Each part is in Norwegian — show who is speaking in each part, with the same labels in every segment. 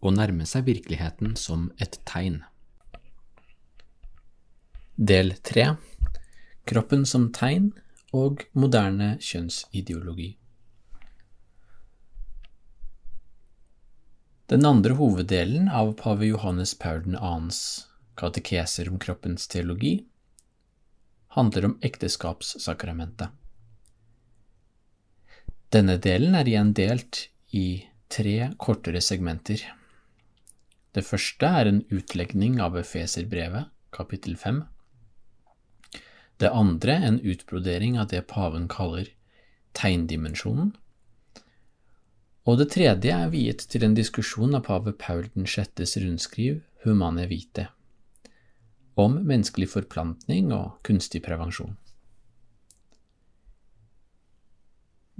Speaker 1: Å nærme seg virkeligheten som et tegn. Del 3 Kroppen som tegn og moderne kjønnsideologi. Den andre hoveddelen av pave Johannes Paul 2.s katekeser om kroppens teologi handler om ekteskapssakramentet. Denne delen er igjen delt i tre kortere segmenter. Det første er en utlegning av Efeserbrevet, kapittel 5. Det andre en utbrodering av det paven kaller tegndimensjonen. Og det tredje er viet til en diskusjon av pave Paul 6.s rundskriv Humane Vite om menneskelig forplantning og kunstig prevensjon.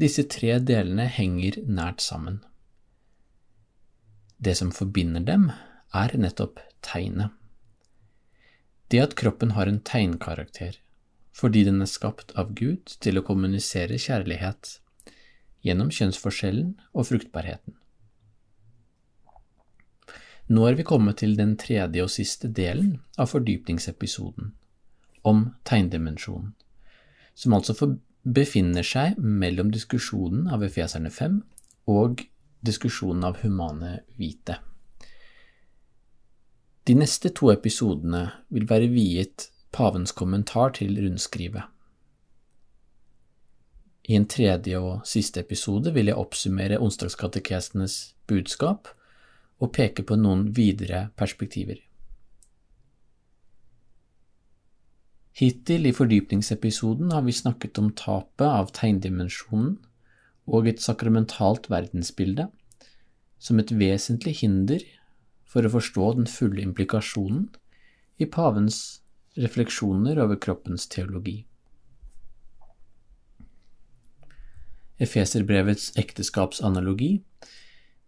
Speaker 1: Disse tre delene henger nært sammen. Det som forbinder dem, er nettopp tegnet. Det at kroppen har en tegnkarakter, fordi den er skapt av Gud til å kommunisere kjærlighet gjennom kjønnsforskjellen og fruktbarheten. Nå er vi kommet til den tredje og siste delen av fordypningsepisoden, om tegndimensjonen, som altså befinner seg mellom diskusjonen av Efeserne 5 og diskusjonen av humane hvite. De neste to episodene vil være viet pavens kommentar til rundskrivet. I en tredje og siste episode vil jeg oppsummere onsdagskatekestenes budskap og peke på noen videre perspektiver. Hittil i fordypningsepisoden har vi snakket om tapet av tegndimensjonen og et sakramentalt verdensbilde som et vesentlig hinder for å forstå den fulle implikasjonen i pavens refleksjoner over kroppens teologi. Efeserbrevets ekteskapsanalogi,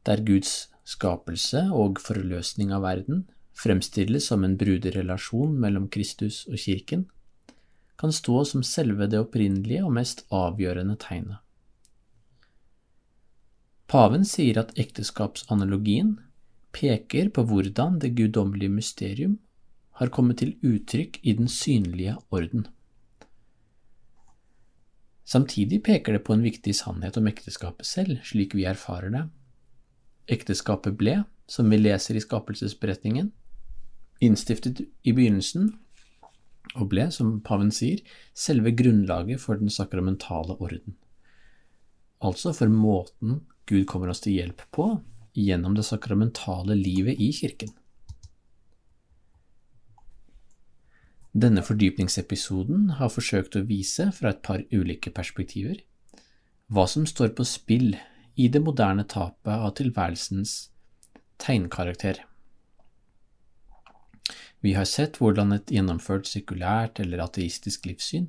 Speaker 1: der Guds skapelse og forløsning av verden fremstilles som en bruderelasjon mellom Kristus og kirken, kan stå som selve det opprinnelige og mest avgjørende tegnet. Paven sier at ekteskapsanalogien peker på hvordan det guddommelige mysterium har kommet til uttrykk i den synlige orden. Samtidig peker det på en viktig sannhet om ekteskapet selv, slik vi erfarer det. Ekteskapet ble, som vi leser i skapelsesberetningen, innstiftet i begynnelsen, og ble, som paven sier, selve grunnlaget for den sakramentale orden. Altså for måten Gud kommer oss til hjelp på gjennom det sakramentale livet i kirken. Denne fordypningsepisoden har forsøkt å vise fra et par ulike perspektiver hva som står på spill i det moderne tapet av tilværelsens tegnkarakter. Vi har sett hvordan et gjennomført sekulært eller ateistisk livssyn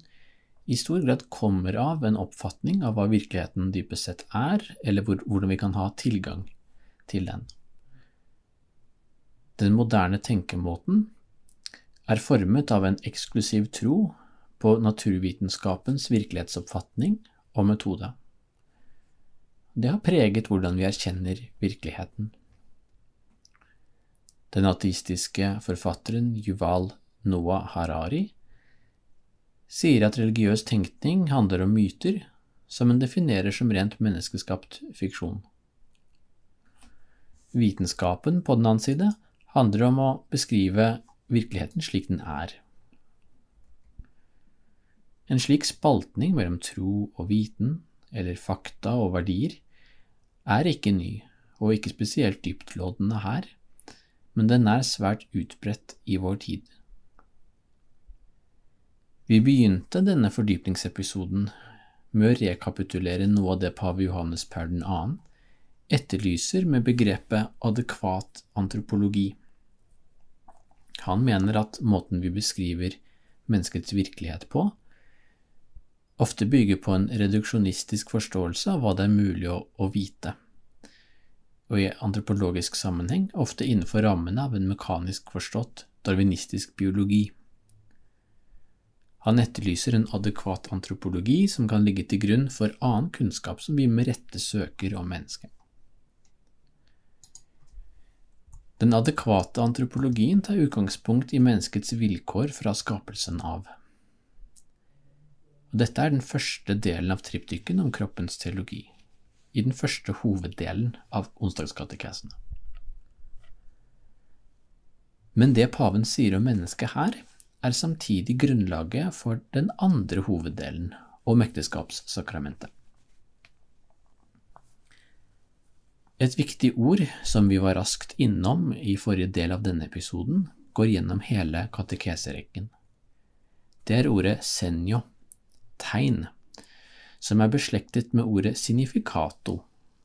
Speaker 1: i stor grad kommer av en oppfatning av hva virkeligheten dypest sett er, eller hvordan vi kan ha tilgang til den. Den moderne tenkemåten er formet av en eksklusiv tro på naturvitenskapens virkelighetsoppfatning og metode. Det har preget hvordan vi erkjenner virkeligheten. Den ateistiske forfatteren Yuval Noah Harari sier at religiøs tenkning handler om myter som en definerer som rent menneskeskapt fiksjon. Vitenskapen, på den annen side, handler om å beskrive virkeligheten slik den er. En slik spaltning mellom tro og viten, eller fakta og verdier, er ikke ny og ikke spesielt dyptlådende her, men den er svært utbredt i vår tid. Vi begynte denne fordypningsepisoden med å rekapitulere noe av det pave Johannes Paul 2. etterlyser med begrepet adekvat antropologi. Han mener at måten vi beskriver menneskets virkelighet på, ofte bygger på en reduksjonistisk forståelse av hva det er mulig å, å vite, og i antropologisk sammenheng ofte innenfor rammene av en mekanisk forstått darwinistisk biologi. Han etterlyser en adekvat antropologi som kan ligge til grunn for annen kunnskap som vi med rette søker om mennesket. Den adekvate antropologien tar utgangspunkt i menneskets vilkår fra skapelsen av. Og dette er den første delen av triptyken om kroppens teologi, i den første hoveddelen av onsdagskatekesene. Men det paven sier om mennesket her, er samtidig grunnlaget for den andre hoveddelen, om ekteskapssakramentet. Et viktig ord som vi var raskt innom i forrige del av denne episoden, går gjennom hele katekeserekken. Det er ordet senjo, tegn, som er beslektet med ordet significato,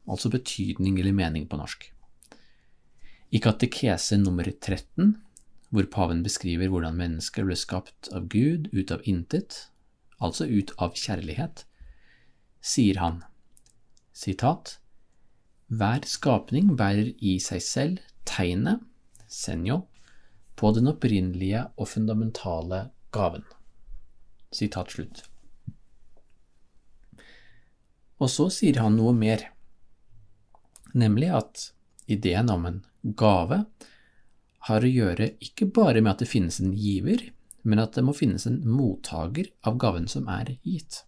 Speaker 1: altså betydning eller mening på norsk. I katekese nummer 13, hvor paven beskriver hvordan mennesker ble skapt av Gud ut av intet, altså ut av kjærlighet, sier han, sitat, hver skapning bærer i seg selv tegnet, senjo, på den opprinnelige og fundamentale gaven. Sitat slutt. Og så sier han noe mer, nemlig at ideen om en gave har å gjøre ikke bare med at det finnes en giver, men at det må finnes en mottaker av gaven som er gitt.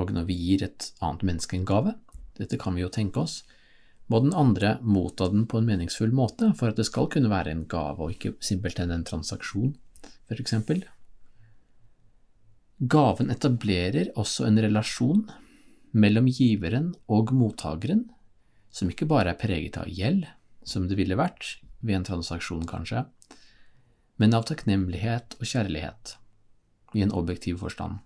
Speaker 1: Og når vi gir et annet menneske en gave, dette kan vi jo tenke oss, må den andre motta den på en meningsfull måte for at det skal kunne være en gave og ikke simpelthen en transaksjon, for eksempel. Gaven etablerer også en relasjon mellom giveren og mottakeren, som ikke bare er preget av gjeld, som det ville vært ved en transaksjon kanskje, men av takknemlighet og kjærlighet, i en objektiv forstand.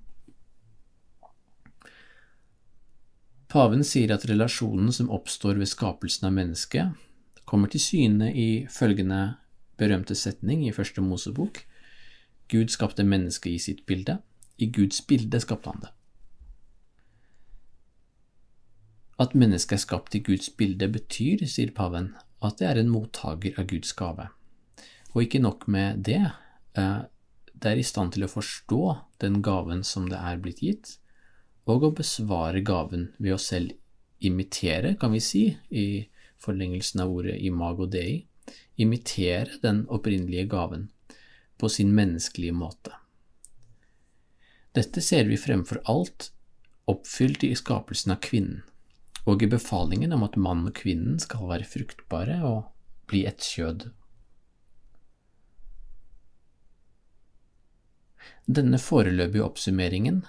Speaker 1: Paven sier at relasjonen som oppstår ved skapelsen av mennesket, kommer til syne i følgende berømte setning i første Mosebok Gud skapte mennesket i sitt bilde, i Guds bilde skapte han det. At mennesket er skapt i Guds bilde betyr, sier paven, at det er en mottaker av Guds gave. Og ikke nok med det, eh, det er i stand til å forstå den gaven som det er blitt gitt, og å besvare gaven ved å selv imitere, kan vi si, i forlengelsen av ordet imago dei, imitere den opprinnelige gaven på sin menneskelige måte. Dette ser vi fremfor alt oppfylt i skapelsen av kvinnen, og i befalingen om at mann og kvinnen skal være fruktbare og bli ett kjød. Denne foreløpige oppsummeringen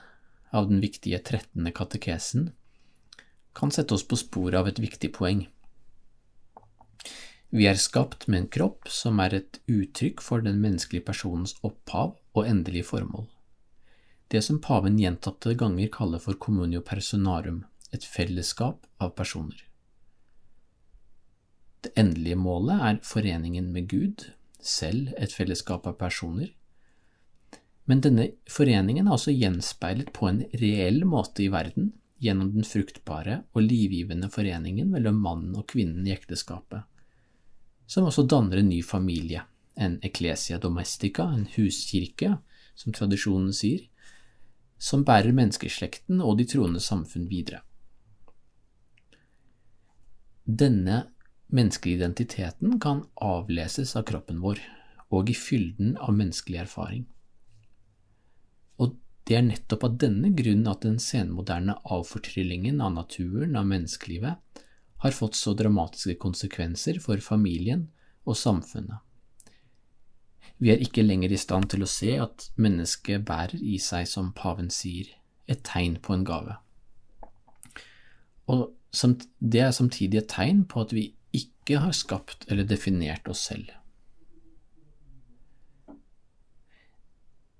Speaker 1: av den viktige trettende katekesen kan sette oss på sporet av et viktig poeng. Vi er skapt med en kropp som er et uttrykk for den menneskelige personens opphav og endelige formål. Det som paven gjentatte ganger kaller for communio personarum, et fellesskap av personer. Det endelige målet er foreningen med Gud, selv et fellesskap av personer, men denne foreningen er også gjenspeilet på en reell måte i verden gjennom den fruktbare og livgivende foreningen mellom mannen og kvinnen i ekteskapet, som også danner en ny familie, en ecclesia domestica, en huskirke, som tradisjonen sier, som bærer menneskeslekten og de troende samfunn videre. Denne menneskelige identiteten kan avleses av kroppen vår og i fylden av menneskelig erfaring. Og Det er nettopp av denne grunn at den senmoderne avfortryllingen av naturen, av menneskelivet, har fått så dramatiske konsekvenser for familien og samfunnet. Vi er ikke lenger i stand til å se at mennesket bærer i seg, som paven sier, et tegn på en gave. Og det er samtidig et tegn på at vi ikke har skapt eller definert oss selv.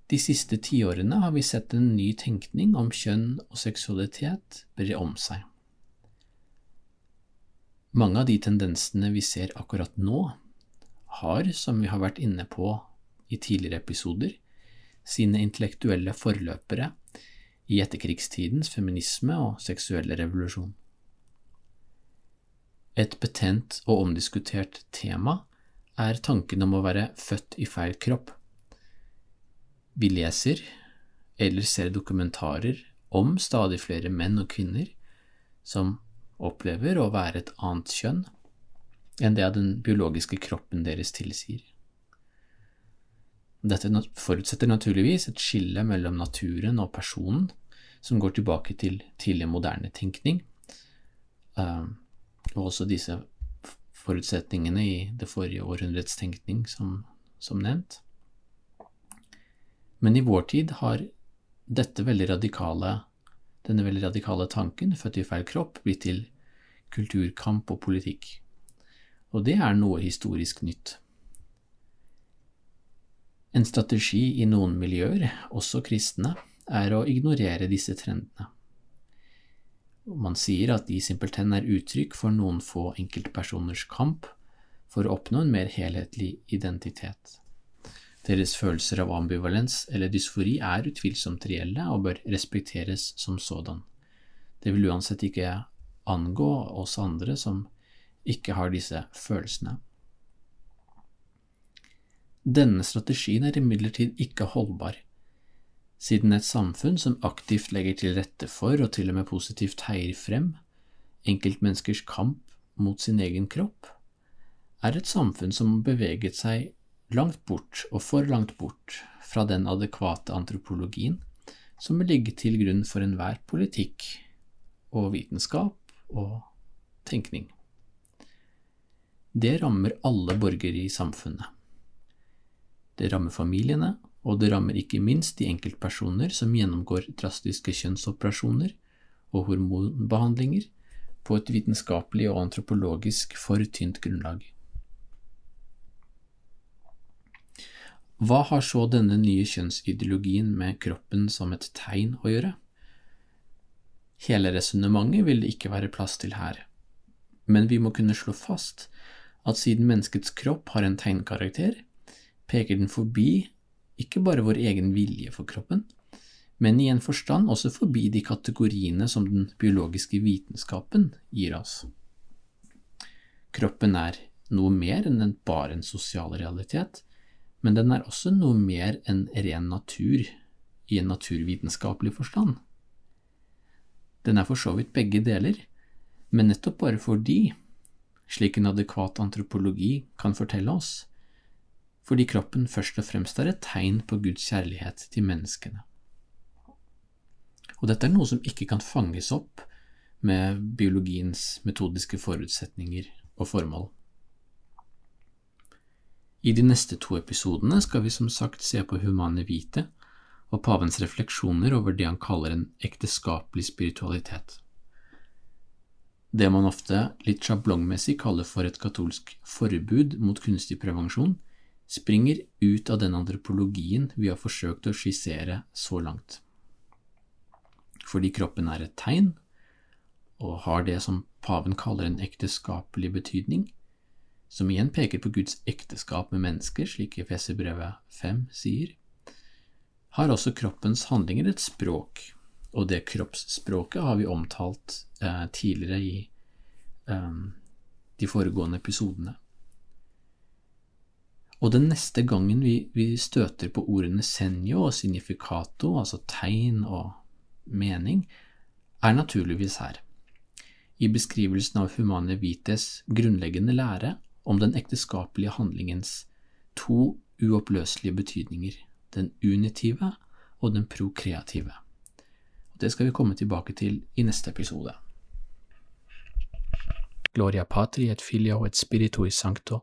Speaker 1: De siste tiårene har vi sett en ny tenkning om kjønn og seksualitet bre om seg. Mange av de tendensene vi ser akkurat nå, har, som vi har vært inne på i tidligere episoder, sine intellektuelle forløpere i etterkrigstidens feminisme og seksuelle revolusjon. Et betent og omdiskutert tema er tanken om å være født i feil kropp. Vi leser eller ser dokumentarer om stadig flere menn og kvinner som opplever å være et annet kjønn enn det den biologiske kroppen deres tilsier. Dette forutsetter naturligvis et skille mellom naturen og personen, som går tilbake til tidlig moderne tenkning, eh, og også disse forutsetningene i det forrige århundrets tenkning, som, som nevnt. Men i vår tid har dette veldig radikale, denne veldig radikale tanken, født i feil kropp, blitt til kulturkamp og politikk. Og det er noe historisk nytt. En strategi i noen miljøer, også kristne, er å ignorere disse trendene. Man sier at de simpelthen er uttrykk for noen få enkeltpersoners kamp for å oppnå en mer helhetlig identitet. Deres følelser av ambivalens eller dysfori er utvilsomt reelle og bør respekteres som sådan. Det vil uansett ikke angå oss andre som ikke har disse følelsene. Denne strategien er imidlertid ikke holdbar, siden et samfunn som aktivt legger til rette for og til og med positivt heier frem enkeltmenneskers kamp mot sin egen kropp, er et samfunn som beveget seg langt bort og for langt bort fra den adekvate antropologien som må ligge til grunn for enhver politikk og vitenskap og tenkning. Det rammer alle borgere i samfunnet. Det rammer familiene, og det rammer ikke minst de enkeltpersoner som gjennomgår drastiske kjønnsoperasjoner og hormonbehandlinger på et vitenskapelig og antropologisk for tynt grunnlag. Hva har så denne nye kjønnsideologien med kroppen som et tegn å gjøre? Hele resonnementet vil det ikke være plass til her, men vi må kunne slå fast at siden menneskets kropp har en tegnkarakter, peker den forbi ikke bare vår egen vilje for kroppen, men i en forstand også forbi de kategoriene som den biologiske vitenskapen gir oss. Kroppen er noe mer enn bare en sosial realitet, men den er også noe mer enn ren natur i en naturvitenskapelig forstand. Den er for så vidt begge deler, men nettopp bare fordi slik en adekvat antropologi kan fortelle oss, fordi kroppen først og fremst er et tegn på Guds kjærlighet til menneskene. Og dette er noe som ikke kan fanges opp med biologiens metodiske forutsetninger og formål. I de neste to episodene skal vi som sagt se på Humane Vite og pavens refleksjoner over det han kaller en ekteskapelig spiritualitet det man ofte litt sjablongmessig kaller for et katolsk forbud mot kunstig prevensjon, springer ut av den antropologien vi har forsøkt å skissere så langt. Fordi kroppen er et tegn, og har det som paven kaller en ekteskapelig betydning, som igjen peker på Guds ekteskap med mennesker, slik Efeserbrevet 5 sier, har også kroppens handlinger et språk, og det kroppsspråket har vi omtalt eh, tidligere i eh, de foregående episodene. Og den neste gangen vi, vi, støter på ordene senio og significato, altså tegn og mening, er naturligvis her, i beskrivelsen av Humane Vites grunnleggende lære om den ekteskapelige handlingens to uoppløselige betydninger, den unitive og den prokreative. Det skal vi komme tilbake til i neste episode. Gloria patri et filio et spiritui sancto,